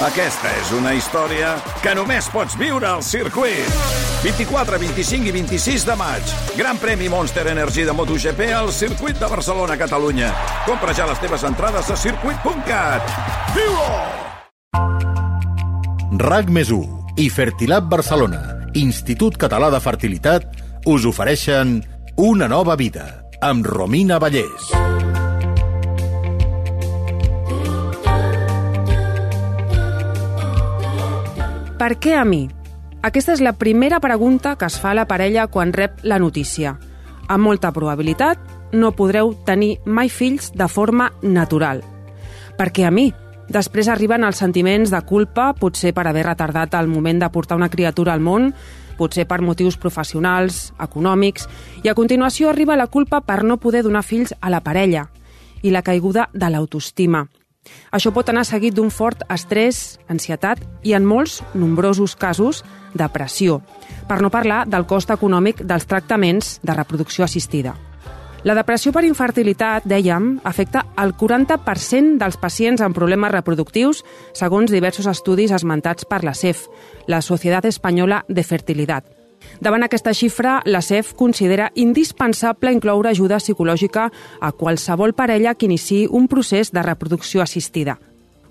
Aquesta és una història que només pots viure al circuit. 24, 25 i 26 de maig. Gran premi Monster Energy de MotoGP al circuit de Barcelona, Catalunya. Compra ja les teves entrades a circuit.cat. Viu-ho! RAC més i Fertilab Barcelona, Institut Català de Fertilitat, us ofereixen Una nova vida, amb Romina Vallès. Per què a mi? Aquesta és la primera pregunta que es fa a la parella quan rep la notícia. Amb molta probabilitat, no podreu tenir mai fills de forma natural. Per què a mi? Després arriben els sentiments de culpa, potser per haver retardat el moment de portar una criatura al món, potser per motius professionals, econòmics, i a continuació arriba la culpa per no poder donar fills a la parella i la caiguda de l'autoestima. Això pot anar seguit d'un fort estrès, ansietat i, en molts, nombrosos casos, depressió, per no parlar del cost econòmic dels tractaments de reproducció assistida. La depressió per infertilitat, dèiem, afecta el 40% dels pacients amb problemes reproductius, segons diversos estudis esmentats per la CEF, la Societat Espanyola de Fertilitat. Davant aquesta xifra, la CEF considera indispensable incloure ajuda psicològica a qualsevol parella que iniciï un procés de reproducció assistida.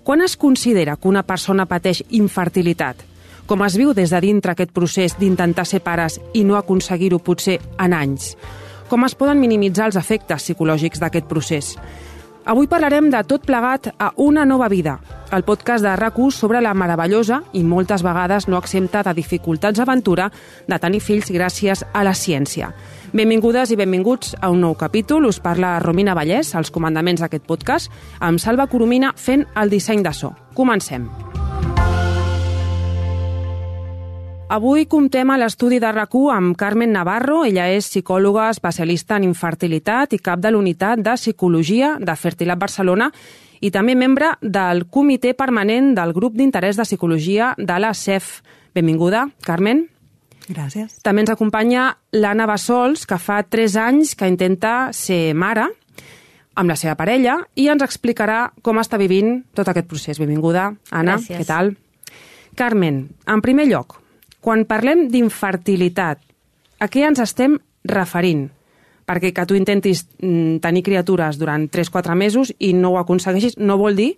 Quan es considera que una persona pateix infertilitat? Com es viu des de dintre aquest procés d'intentar ser pares i no aconseguir-ho potser en anys? Com es poden minimitzar els efectes psicològics d'aquest procés? Avui parlarem de tot plegat a Una nova vida, el podcast de rac sobre la meravellosa i moltes vegades no exempta de dificultats aventura de tenir fills gràcies a la ciència. Benvingudes i benvinguts a un nou capítol. Us parla Romina Vallès, als comandaments d'aquest podcast, amb Salva Coromina fent el disseny de so. Comencem. Avui comptem a l'estudi de rac amb Carmen Navarro. Ella és psicòloga especialista en infertilitat i cap de l'unitat de psicologia de Fertilat Barcelona i també membre del comitè permanent del grup d'interès de psicologia de la CEF. Benvinguda, Carmen. Gràcies. També ens acompanya l'Anna Bassols, que fa 3 anys que intenta ser mare amb la seva parella i ens explicarà com està vivint tot aquest procés. Benvinguda, Anna. Gràcies. Què tal? Carmen, en primer lloc, quan parlem d'infertilitat, a què ens estem referint? Perquè que tu intentis mm, tenir criatures durant 3-4 mesos i no ho aconsegueixis no vol dir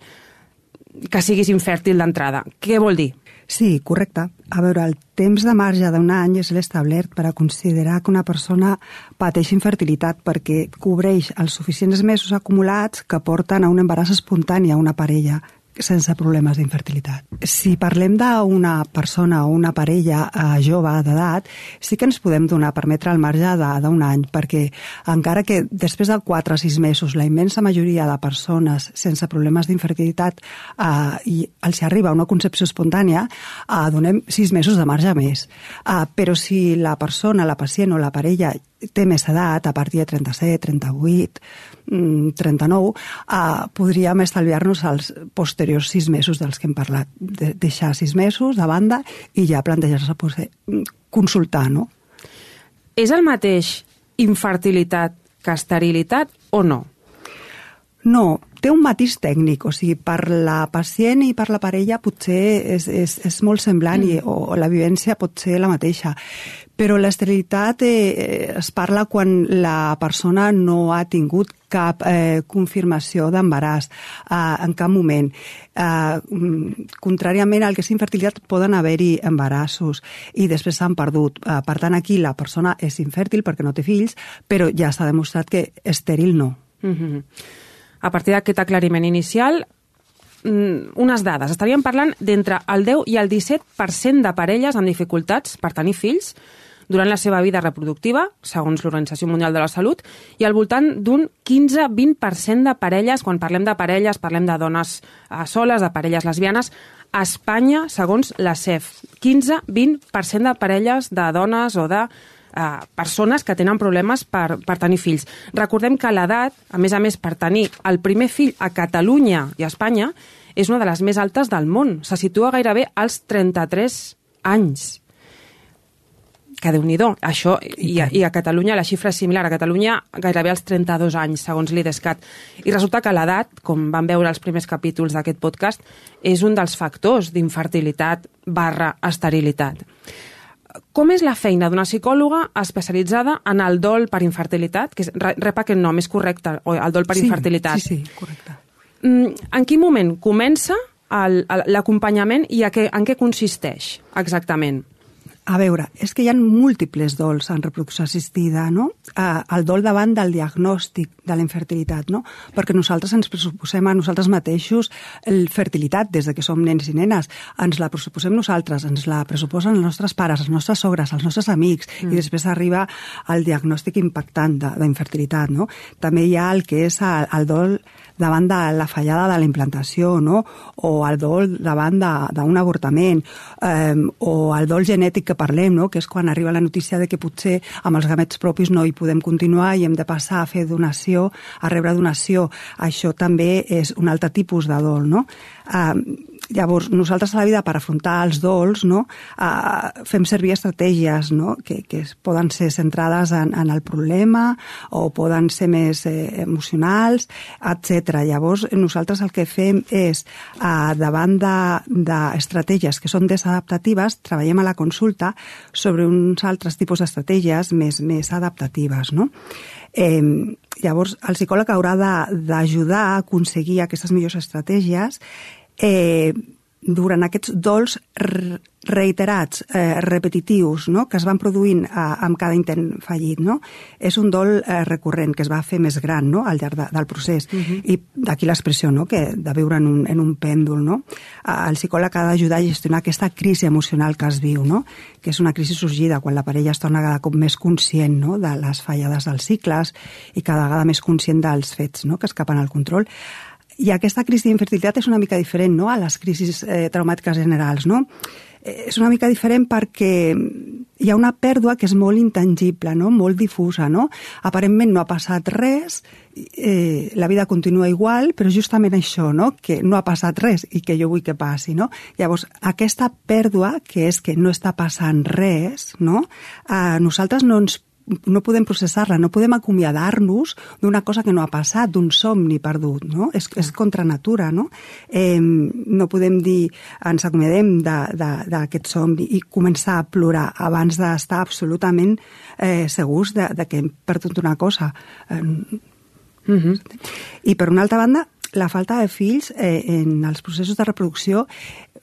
que siguis infèrtil d'entrada. Què vol dir? Sí, correcte. A veure, el temps de marge d'un any és l'establert per a considerar que una persona pateix infertilitat perquè cobreix els suficients mesos acumulats que porten a un embaràs espontani a una parella sense problemes d'infertilitat. Si parlem d'una persona o una parella eh, jove d'edat, sí que ens podem donar, permetre el marge d'un any, perquè encara que després de 4 o 6 mesos la immensa majoria de persones sense problemes d'infertilitat eh, i els arriba una concepció espontània, eh, donem 6 mesos de marge més. Eh, però si la persona, la pacient o la parella té més edat, a partir de 37, 38, 39, eh, podríem estalviar-nos els posteriors sis mesos dels que hem parlat. De, deixar sis mesos de banda i ja plantejar-se pues, consultar, no? És el mateix infertilitat que esterilitat o no? No, té un matís tècnic, o sigui, per la pacient i per la parella potser és, és, és molt semblant mm. i, o la vivència pot ser la mateixa. Però l'esterilitat eh, es parla quan la persona no ha tingut cap eh, confirmació d'embaràs eh, en cap moment. Eh, contràriament al que és infertilitat, poden haver-hi embarassos i després s'han perdut. Eh, per tant, aquí la persona és infèrtil perquè no té fills, però ja s'ha demostrat que estèril no. Mm -hmm. A partir d'aquest aclariment inicial, mm, unes dades. Estaríem parlant d'entre el 10 i el 17% de parelles amb dificultats per tenir fills durant la seva vida reproductiva, segons l'Organització Mundial de la Salut, i al voltant d'un 15-20% de parelles, quan parlem de parelles, parlem de dones eh, soles, de parelles lesbianes, a Espanya, segons la CEF, 15-20% de parelles de dones o de eh, persones que tenen problemes per, per tenir fills. Recordem que l'edat, a més a més, per tenir el primer fill a Catalunya i a Espanya, és una de les més altes del món. Se situa gairebé als 33 anys. Que déu nhi Això, i, i, i a Catalunya la xifra és similar. A Catalunya gairebé als 32 anys, segons l'IDESCAT. I resulta que l'edat, com vam veure els primers capítols d'aquest podcast, és un dels factors d'infertilitat barra esterilitat. Com és la feina d'una psicòloga especialitzada en el dol per infertilitat? Que és, rep aquest nom, és correcte, el dol per sí, infertilitat. Sí, sí, correcte. Mm, en quin moment comença l'acompanyament i a què, en què consisteix exactament? A veure, és que hi ha múltiples dols en reproducció assistida, no? Eh, el dol davant del diagnòstic de la infertilitat, no? Perquè nosaltres ens pressuposem a nosaltres mateixos el fertilitat des de que som nens i nenes. Ens la pressuposem nosaltres, ens la pressuposen els nostres pares, els nostres sogres, els nostres amics, mm. i després arriba el diagnòstic impactant d'infertilitat, no? També hi ha el que és el, el dol davant de la fallada de la implantació, no? o el dol davant d'un avortament, eh, o el dol genètic que parlem, no? que és quan arriba la notícia de que potser amb els gamets propis no hi podem continuar i hem de passar a fer donació, a rebre donació. Això també és un altre tipus de dol. No? Eh, Llavors, nosaltres a la vida, per afrontar els dols, no, uh, fem servir estratègies no, que, que poden ser centrades en, en el problema o poden ser més eh, emocionals, etc. Llavors, nosaltres el que fem és, uh, davant d'estratègies de, que són desadaptatives, treballem a la consulta sobre uns altres tipus d'estratègies més, més adaptatives. No? Eh, llavors, el psicòleg haurà d'ajudar a aconseguir aquestes millors estratègies. Eh, durant aquests dols reiterats, eh, repetitius, no? que es van produint eh, amb cada intent fallit. No? És un dol eh, recurrent que es va fer més gran no? al llarg de, del procés. Uh -huh. I d'aquí l'expressió no? que de viure en un, en un pèndol. No? El psicòleg ha d'ajudar a gestionar aquesta crisi emocional que es viu, no? que és una crisi sorgida quan la parella es torna cada cop més conscient no? de les fallades dels cicles i cada vegada més conscient dels fets no? que escapen al control i aquesta crisi d'infertilitat és una mica diferent no? a les crisis eh, traumàtiques generals. No? Eh, és una mica diferent perquè hi ha una pèrdua que és molt intangible, no? molt difusa. No? Aparentment no ha passat res, eh, la vida continua igual, però justament això, no? que no ha passat res i que jo vull que passi. No? Llavors, aquesta pèrdua, que és que no està passant res, no? a nosaltres no ens no podem processar-la, no podem acomiadar-nos d'una cosa que no ha passat, d'un somni perdut, no? És, és contra natura, no? Eh, no podem dir ens acomiadem d'aquest somni i començar a plorar abans d'estar absolutament eh, segurs de, de que hem perdut una cosa. Eh, mm -hmm. I per una altra banda, la falta de fills eh, en els processos de reproducció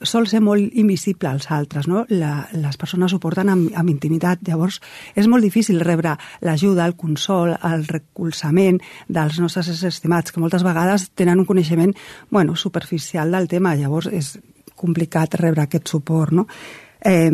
sol ser molt invisible als altres, no? La, les persones ho porten amb, amb intimitat, llavors és molt difícil rebre l'ajuda, el consol, el recolzament dels nostres estimats, que moltes vegades tenen un coneixement bueno, superficial del tema, llavors és complicat rebre aquest suport, no? Eh,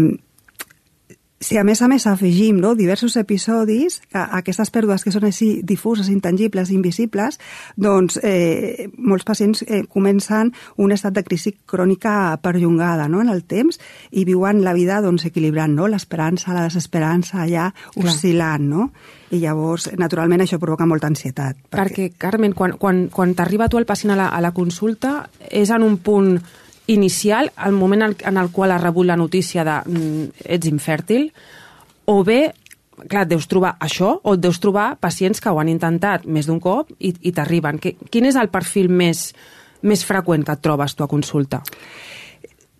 si a més a més afegim no, diversos episodis, a, a aquestes pèrdues que són així difuses, intangibles, invisibles, doncs eh, molts pacients eh, comencen un estat de crisi crònica perllongada no, en el temps i viuen la vida doncs, equilibrant no? l'esperança, la desesperança allà oscil·lant, no? I llavors, naturalment, això provoca molta ansietat. Perquè, perquè Carmen, quan, quan, quan t'arriba tu el pacient a la, a la consulta, és en un punt inicial, al moment en el qual ha rebut la notícia de mm, ets infèrtil, o bé clar, deus trobar això o et deus trobar pacients que ho han intentat més d'un cop i, i t'arriben. Quin és el perfil més, més freqüent que et trobes tu a consulta?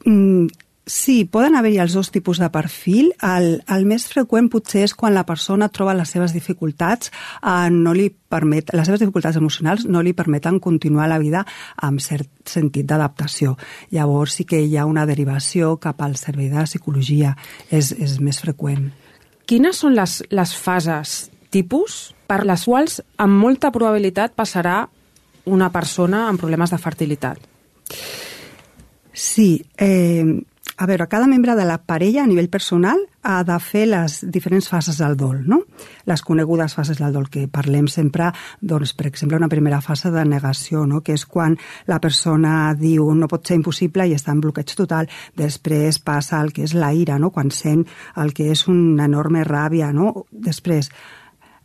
Mm, Sí, poden haver-hi els dos tipus de perfil. El, el més freqüent potser és quan la persona troba les seves dificultats, eh, no li permet, les seves dificultats emocionals no li permeten continuar la vida amb cert sentit d'adaptació. Llavors sí que hi ha una derivació cap al servei de psicologia, és, és més freqüent. Quines són les, les fases tipus per les quals amb molta probabilitat passarà una persona amb problemes de fertilitat? Sí, eh, a veure, cada membre de la parella a nivell personal ha de fer les diferents fases del dol, no? Les conegudes fases del dol que parlem sempre, doncs, per exemple, una primera fase de negació, no? que és quan la persona diu no pot ser impossible i està en bloqueig total. Després passa el que és la ira, no? quan sent el que és una enorme ràbia. No? Després,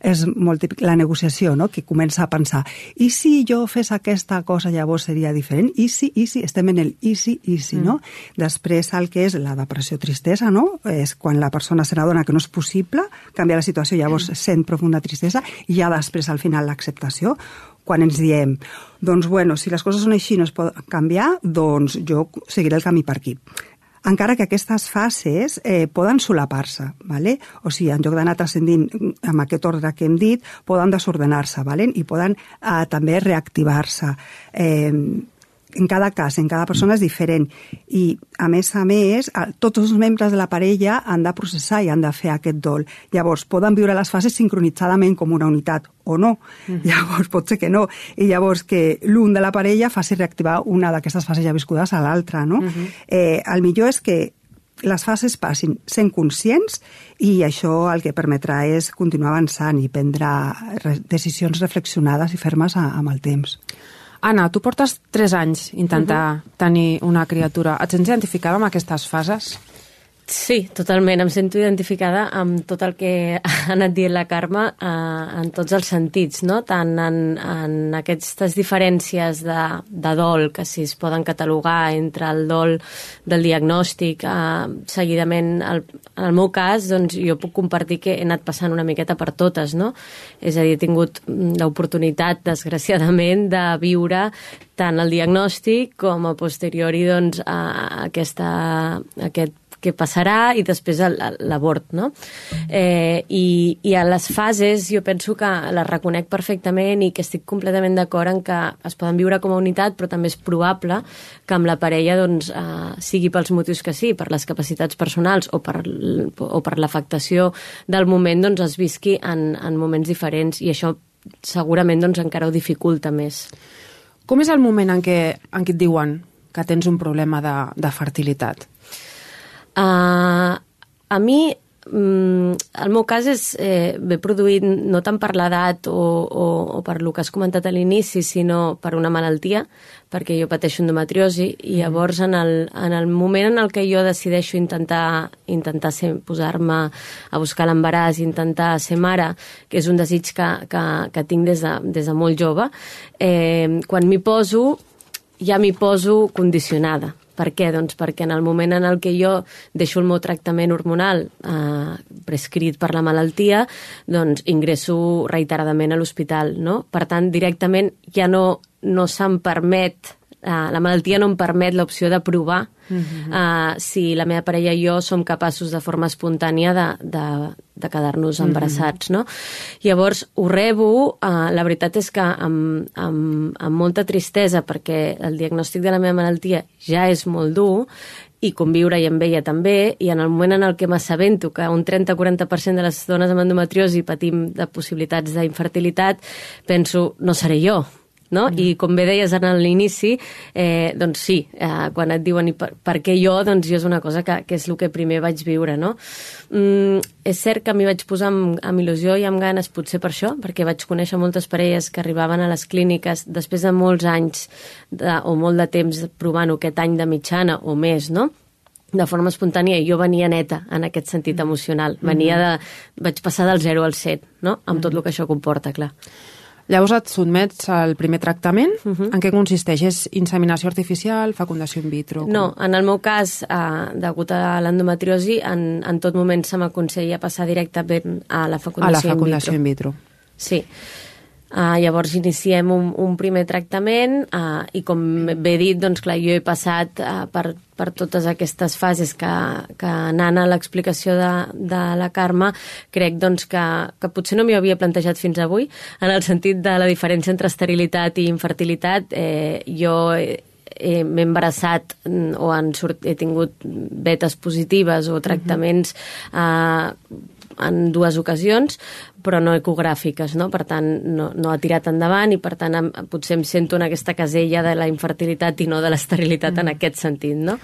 és molt típic, la negociació, no? que comença a pensar, i si jo fes aquesta cosa llavors seria diferent? I si, i si, estem en el i si, i si, mm. no? Després el que és la depressió tristesa, no? És quan la persona se n'adona que no és possible canviar la situació, llavors mm. sent profunda tristesa, i ja després al final l'acceptació, quan ens diem, doncs bueno, si les coses són així no es pot canviar, doncs jo seguiré el camí per aquí encara que aquestes fases eh, poden solapar-se, ¿vale? o sigui, en lloc d'anar transcendint amb aquest ordre que hem dit, poden desordenar-se ¿vale? i poden eh, també reactivar-se. Eh, en cada cas, en cada persona és diferent. I, a més a més, tots els membres de la parella han de processar i han de fer aquest dol. Llavors, poden viure les fases sincronitzadament com una unitat o no. Mm. Llavors, pot ser que no. I llavors que l'un de la parella faci reactivar una d'aquestes fases ja viscudes a l'altra, no? Mm -hmm. eh, el millor és que les fases passin sent conscients i això el que permetrà és continuar avançant i prendre decisions reflexionades i fermes amb el temps. Anna, tu portes 3 anys intentar uh -huh. tenir una criatura. Et sents identificada amb aquestes fases? Sí, totalment. Em sento identificada amb tot el que ha anat dient la Carme eh, en tots els sentits, no? tant en, en aquestes diferències de, de dol que si es poden catalogar entre el dol del diagnòstic, eh, seguidament, el, en el meu cas, doncs, jo puc compartir que he anat passant una miqueta per totes, no? És a dir, he tingut l'oportunitat, desgraciadament, de viure tant el diagnòstic com a posteriori doncs, a aquesta, aquest què passarà i després l'abort, no? Eh, i, I a les fases jo penso que les reconec perfectament i que estic completament d'acord en que es poden viure com a unitat, però també és probable que amb la parella doncs, eh, sigui pels motius que sí, per les capacitats personals o per, o per l'afectació del moment, doncs es visqui en, en moments diferents i això segurament doncs, encara ho dificulta més. Com és el moment en què, en què et diuen que tens un problema de, de fertilitat? Uh, a mi mm, el meu cas és eh, ve produït no tant per l'edat o, o, o per el que has comentat a l'inici, sinó per una malaltia, perquè jo pateixo endometriosi i llavors en el, en el moment en el que jo decideixo intentar, intentar posar-me a buscar l'embaràs, intentar ser mare, que és un desig que, que, que tinc des de, des de molt jove, eh, quan m'hi poso ja m'hi poso condicionada per què? Doncs perquè en el moment en el que jo deixo el meu tractament hormonal eh, prescrit per la malaltia, doncs ingresso reiteradament a l'hospital, no? Per tant, directament ja no, no se'm permet uh, la malaltia no em permet l'opció de provar uh -huh. uh, si la meva parella i jo som capaços de forma espontània de, de, de quedar-nos embarassats, uh -huh. no? Llavors, ho rebo, uh, la veritat és que amb, amb, amb molta tristesa, perquè el diagnòstic de la meva malaltia ja és molt dur, i conviure-hi amb ella també, i en el moment en el que m'assabento que un 30-40% de les dones amb endometriosi patim de possibilitats d'infertilitat, penso, no seré jo, no? Mm. I com bé deies en l'inici, eh, doncs sí, eh, quan et diuen i per, per què jo, doncs jo és una cosa que, que és el que primer vaig viure, no? Mm, és cert que m'hi vaig posar amb, amb il·lusió i amb ganes potser per això, perquè vaig conèixer moltes parelles que arribaven a les clíniques després de molts anys de, o molt de temps provant-ho, aquest any de mitjana o més, no? de forma espontània jo venia neta en aquest sentit emocional. Venia mm-hmm. de... vaig passar del 0 al 7, no? Amb tot el que això comporta, clar. Llavors et sotmets al primer tractament. Uh -huh. En què consisteix? És inseminació artificial, fecundació in vitro? Com? No, en el meu cas, eh, degut a l'endometriosi, en, en tot moment se m'aconsella passar directament a la fecundació, a la fecundació in vitro. In vitro. Sí. Uh, llavors iniciem un, un primer tractament uh, i com bé dit, doncs clar, jo he passat uh, per, per totes aquestes fases que, que anant a l'explicació de, de la Carme crec doncs, que, que potser no m'hi havia plantejat fins avui en el sentit de la diferència entre esterilitat i infertilitat eh, jo he, m'he embarassat mm, o han sort, he tingut betes positives o tractaments uh -huh. eh, en dues ocasions, però no ecogràfiques, no? Per tant, no, no ha tirat endavant i, per tant, em, potser em sento en aquesta casella de la infertilitat i no de l'esterilitat mm. en aquest sentit, no?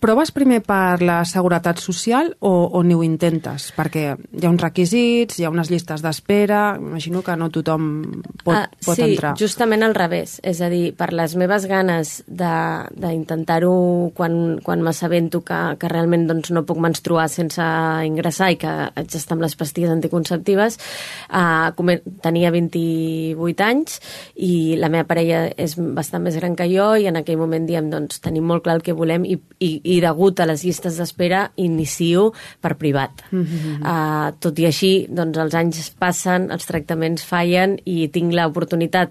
Proves primer per la seguretat social o, o ni ho intentes? Perquè hi ha uns requisits, hi ha unes llistes d'espera, imagino que no tothom pot, Ah, pot sí, entrar. justament al revés. És a dir, per les meves ganes d'intentar-ho quan, quan m'assabento que, que realment doncs, no puc menstruar sense ingressar i que haig d'estar amb les pastilles anticonceptives, eh, tenia 28 anys i la meva parella és bastant més gran que jo i en aquell moment diem, doncs, tenim molt clar el que volem i, i, i degut a les llistes d'espera inicio per privat. Mm -hmm. uh, tot i així, doncs, els anys passen, els tractaments fallen i tinc l'oportunitat,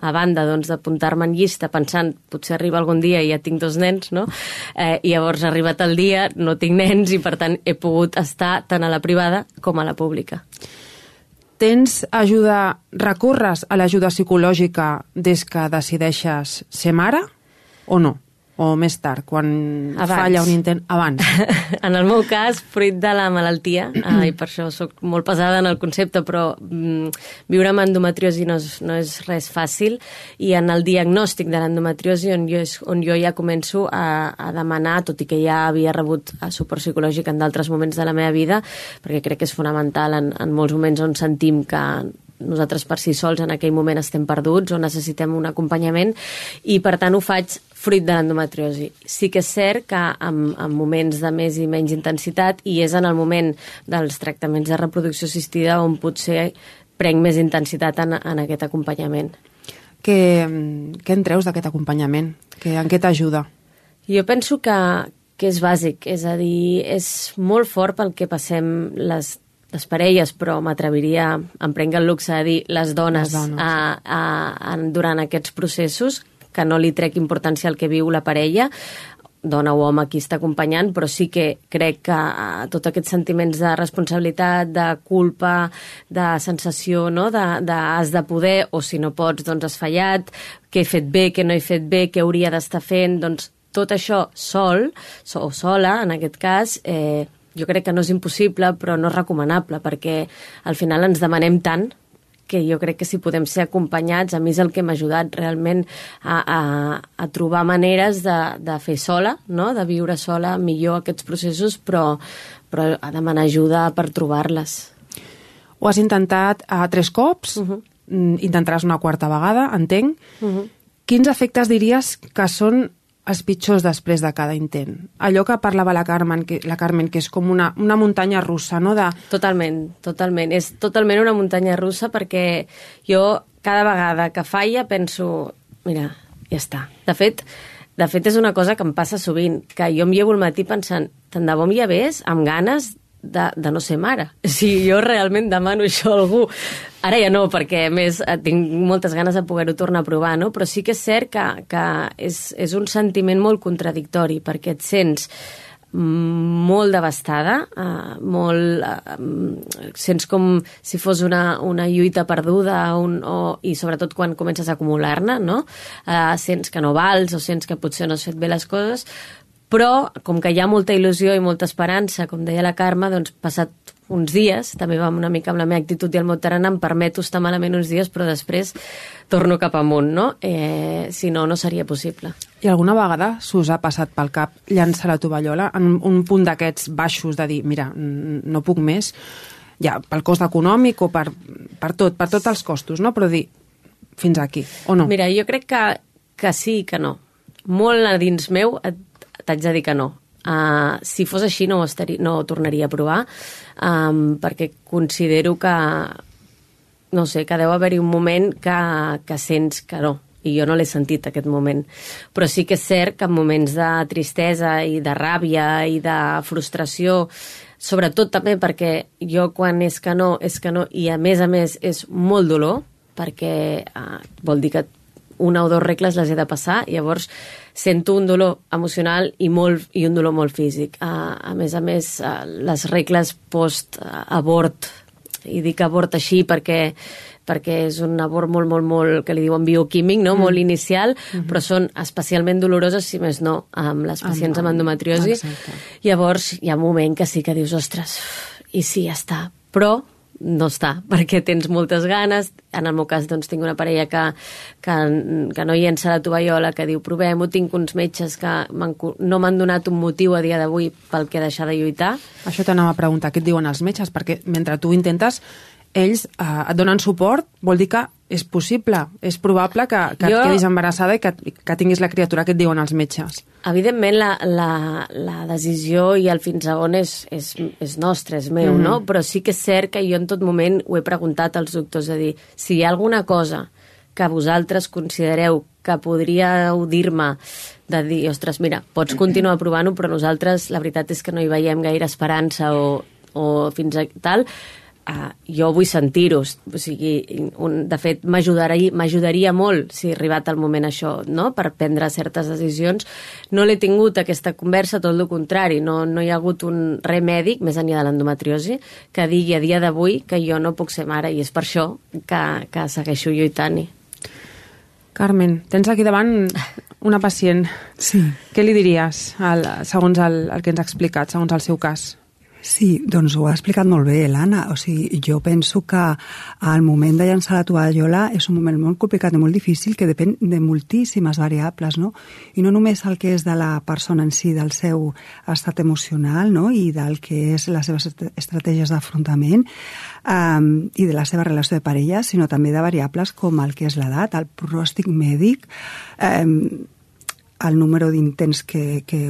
a banda doncs, d'apuntar-me en llista pensant, potser arriba algun dia i ja tinc dos nens, no? Eh, I llavors ha arribat el dia, no tinc nens i per tant he pogut estar tant a la privada com a la pública. Tens ajuda, recorres a l'ajuda psicològica des que decideixes ser mare o no? O més tard, quan Abans. falla un intent? Abans. en el meu cas, fruit de la malaltia, eh, i per això sóc molt pesada en el concepte, però mm, viure amb endometriosi no és, no és res fàcil, i en el diagnòstic de l'endometriosi, on, jo, és, on jo ja començo a, a demanar, tot i que ja havia rebut eh, suport psicològic en d'altres moments de la meva vida, perquè crec que és fonamental en, en molts moments on sentim que nosaltres per si sols en aquell moment estem perduts o necessitem un acompanyament i per tant ho faig fruit de l'endometriosi. Sí que és cert que en, en moments de més i menys intensitat i és en el moment dels tractaments de reproducció assistida on potser prenc més intensitat en, en aquest acompanyament. què, què en treus d'aquest acompanyament? Que, en què t'ajuda? Jo penso que, que és bàsic, és a dir, és molt fort pel que passem les les parelles, però m'atreviria, em prenc el luxe de dir les dones, Les dones, a, a, a, durant aquests processos, que no li trec importància al que viu la parella, dona o home qui està acompanyant, però sí que crec que uh, tots aquests sentiments de responsabilitat, de culpa, de sensació, no? de, de has de poder, o si no pots, doncs has fallat, què he fet bé, què no he fet bé, què hauria d'estar fent, doncs tot això sol, o sola, en aquest cas, eh, jo crec que no és impossible, però no és recomanable, perquè al final ens demanem tant que jo crec que si podem ser acompanyats, a mi és el que m'ha ajudat realment a, a, a trobar maneres de, de fer sola, no? de viure sola millor aquests processos, però, però a demanar ajuda per trobar-les. Ho has intentat a tres cops, uh -huh. intentaràs una quarta vegada, entenc. Uh -huh. Quins efectes diries que són els pitjors després de cada intent? Allò que parlava la Carmen, que, la Carmen, que és com una, una muntanya russa, no? De, Totalment, totalment. És totalment una muntanya russa perquè jo cada vegada que falla penso, mira, ja està. De fet, de fet és una cosa que em passa sovint, que jo em llevo al matí pensant, tant de bo em llevés amb ganes de, de no ser mare. Si jo realment demano això a algú, ara ja no, perquè a més eh, tinc moltes ganes de poder-ho tornar a provar, no? però sí que és cert que, que és, és un sentiment molt contradictori, perquè et sents molt devastada, uh, molt, uh, sents com si fos una, una lluita perduda un, o, i sobretot quan comences a acumular-ne, no? Uh, sents que no vals o sents que potser no has fet bé les coses, però com que hi ha molta il·lusió i molta esperança, com deia la Carme, doncs passat uns dies, també va una mica amb la meva actitud i el meu tarannà, em permeto estar malament uns dies, però després torno cap amunt, no? Eh, si no, no seria possible. I alguna vegada s'us ha passat pel cap llançar la tovallola en un, un punt d'aquests baixos de dir, mira, no puc més, ja pel cost econòmic o per, per tot, per tots els costos, no? Però dir, fins aquí, o no? Mira, jo crec que, que sí que no. Molt a dins meu et- t'haig de dir que no. Uh, si fos així no ho, estaria, no ho tornaria a provar um, perquè considero que no sé, que deu haver-hi un moment que, que sents que no i jo no l'he sentit aquest moment però sí que és cert que en moments de tristesa i de ràbia i de frustració sobretot també perquè jo quan és que no, és que no i a més a més és molt dolor perquè uh, vol dir que una o dues regles les he de passar, llavors sento un dolor emocional i, molt, i un dolor molt físic. Uh, a més a més, uh, les regles post-abort, i dic abort així perquè perquè és un abort molt, molt, molt, que li diuen bioquímic, no? Mm. molt inicial, mm -hmm. però són especialment doloroses, si més no, amb les pacients amb, Amb- endometriosi. exacte. Llavors hi ha un moment que sí que dius, ostres, i sí, ja està. Però no està, perquè tens moltes ganes. En el meu cas, doncs, tinc una parella que, que, que no llença la tovallola, que diu provem-ho, tinc uns metges que no m'han donat un motiu a dia d'avui pel que deixar de lluitar. Això t'anava a preguntar, què et diuen els metges? Perquè mentre tu intentes ells eh, et donen suport, vol dir que és possible, és probable que, que jo... et quedis embarassada i que, que tinguis la criatura que et diuen els metges. Evidentment, la, la, la decisió i el fins a on és, és, és nostre, és meu, mm -hmm. no? Però sí que és cert que jo en tot moment ho he preguntat als doctors, a dir, si hi ha alguna cosa que vosaltres considereu que podríeu dir-me de dir, ostres, mira, pots continuar provant-ho, però nosaltres la veritat és que no hi veiem gaire esperança o, o fins a tal, Uh, jo vull sentir-ho, o sigui, un, de fet m'ajudaria molt si ha arribat el moment això, no?, per prendre certes decisions. No l'he tingut aquesta conversa, tot el contrari, no, no hi ha hagut un remèdic, més enllà de l'endometriosi, que digui a dia d'avui que jo no puc ser mare, i és per això que, que segueixo lluitant-hi. Carmen, tens aquí davant una pacient. Sí. Què li diries, al, segons el, el que ens ha explicat, segons el seu cas? Sí, doncs ho ha explicat molt bé l'Anna. O sigui, jo penso que al moment de llançar la tovallola és un moment molt complicat i molt difícil que depèn de moltíssimes variables, no? I no només el que és de la persona en si, del seu estat emocional, no? I del que és les seves estratègies d'afrontament um, i de la seva relació de parella, sinó també de variables com el que és l'edat, el pronòstic mèdic, um, el número d'intents que, que,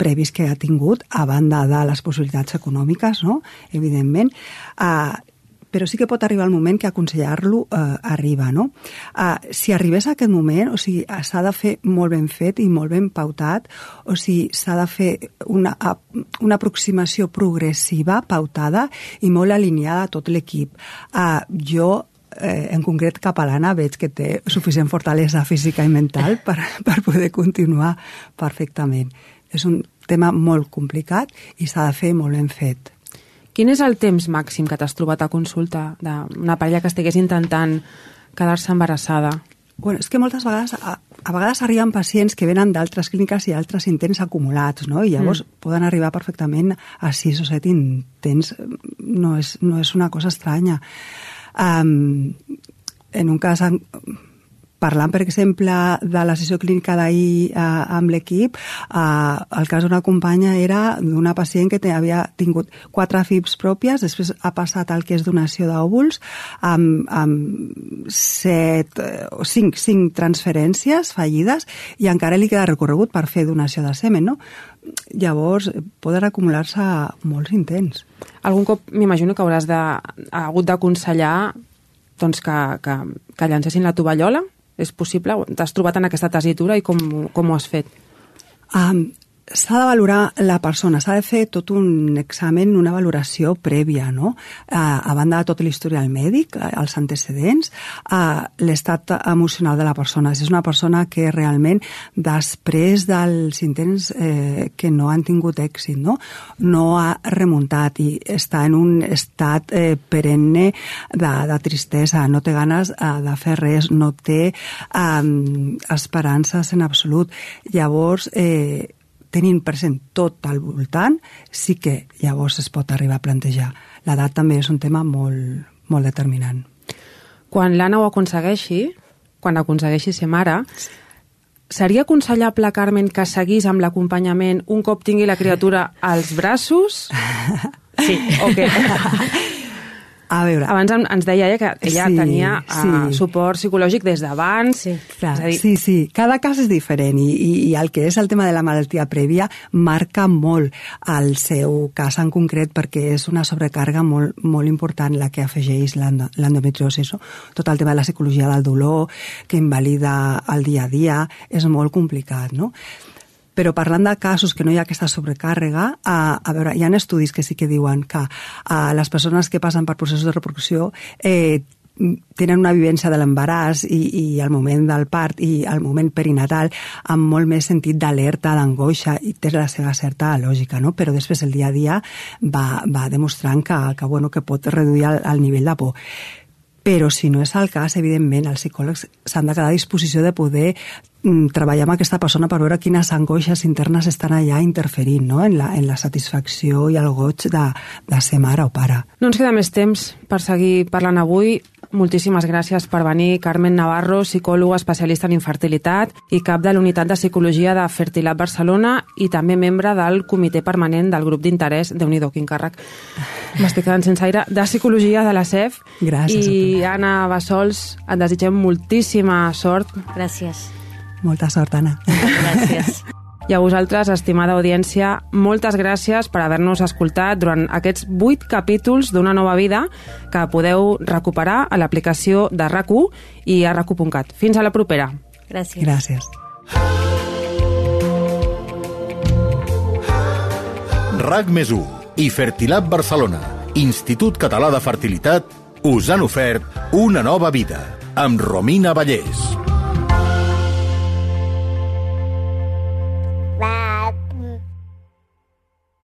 previs que ha tingut, a banda de les possibilitats econòmiques, no? evidentment, uh, però sí que pot arribar el moment que aconsellar-lo eh, arriba, no? Eh, si arribés a aquest moment, o sigui, s'ha de fer molt ben fet i molt ben pautat, o sigui, s'ha de fer una, una aproximació progressiva, pautada i molt alineada a tot l'equip. Eh, jo eh, en concret catalana veig que té suficient fortalesa física i mental per, per poder continuar perfectament. És un tema molt complicat i s'ha de fer molt ben fet. Quin és el temps màxim que t'has trobat a consulta d'una parella que estigués intentant quedar-se embarassada? Bueno, és que moltes vegades, a, a vegades arriben pacients que venen d'altres clíniques i altres intents acumulats, no? I llavors mm. poden arribar perfectament a sis o set intents. No és, no és una cosa estranya. Um, en un cas parlant, per exemple, de la sessió clínica d'ahir eh, amb l'equip, eh, el cas d'una companya era d'una pacient que havia tingut quatre FIPS pròpies, després ha passat al que és donació d'òvuls, amb, amb set, eh, o cinc, cinc transferències fallides i encara li queda recorregut per fer donació de semen, no? Llavors, poden acumular-se molts intents. Algun cop m'imagino que hauràs de, hagut d'aconsellar doncs que, que, que llancessin la tovallola? És possible? T'has trobat en aquesta tesitura i com, com ho has fet? Um, s'ha de valorar la persona, s'ha de fer tot un examen, una valoració prèvia, no? A, a banda de tot l'historial mèdic, els antecedents, a l'estat emocional de la persona. Si és una persona que realment, després dels intents eh, que no han tingut èxit, no? no ha remuntat i està en un estat eh, perenne de, de tristesa, no té ganes eh, de fer res, no té eh, esperances en absolut. Llavors, eh, tenint present tot al voltant, sí que llavors es pot arribar a plantejar. L'edat també és un tema molt, molt determinant. Quan l'Anna ho aconsegueixi, quan aconsegueixi ser mare, seria aconsellable, Carmen, que seguís amb l'acompanyament un cop tingui la criatura als braços? Sí. Okay. A veure... Abans ens deia ella que ella sí, tenia uh, sí. suport psicològic des d'abans. Sí, clar, dir... sí, sí. Cada cas és diferent i, i, i el que és el tema de la malaltia prèvia marca molt el seu cas en concret perquè és una sobrecàrrega molt, molt important la que afegeix l'endometriosi. No? Tot el tema de la psicologia del dolor, que invalida el dia a dia, és molt complicat, no? Però parlant de casos que no hi ha aquesta sobrecàrrega, a, a veure, hi ha estudis que sí que diuen que a les persones que passen per processos de reproducció eh, tenen una vivència de l'embaràs i, i el moment del part i el moment perinatal amb molt més sentit d'alerta, d'angoixa i té la seva certa lògica, no? però després el dia a dia va, va demostrant que, que, bueno, que pot reduir el, el nivell de por. Però si no és el cas, evidentment, els psicòlegs s'han de quedar a disposició de poder treballar amb aquesta persona per veure quines angoixes internes estan allà interferint no? en, la, en la satisfacció i el goig de, de ser mare o pare. No ens queda més temps per seguir parlant avui. Moltíssimes gràcies per venir, Carmen Navarro, psicòloga especialista en infertilitat i cap de l'unitat de psicologia de Fertilab Barcelona i també membre del comitè permanent del grup d'interès, de nhi quin càrrec, m'estic quedant sense aire, de psicologia de la CEF. Gràcies. I Anna Bassols, et desitgem moltíssima sort. Gràcies. Molta sort, Anna. Gràcies. I a vosaltres, estimada audiència, moltes gràcies per haver-nos escoltat durant aquests vuit capítols d'Una nova vida que podeu recuperar a l'aplicació de rac i a rac Fins a la propera. Gràcies. Gràcies. RAC més i Fertilab Barcelona, Institut Català de Fertilitat, us han ofert una nova vida amb Romina Vallès.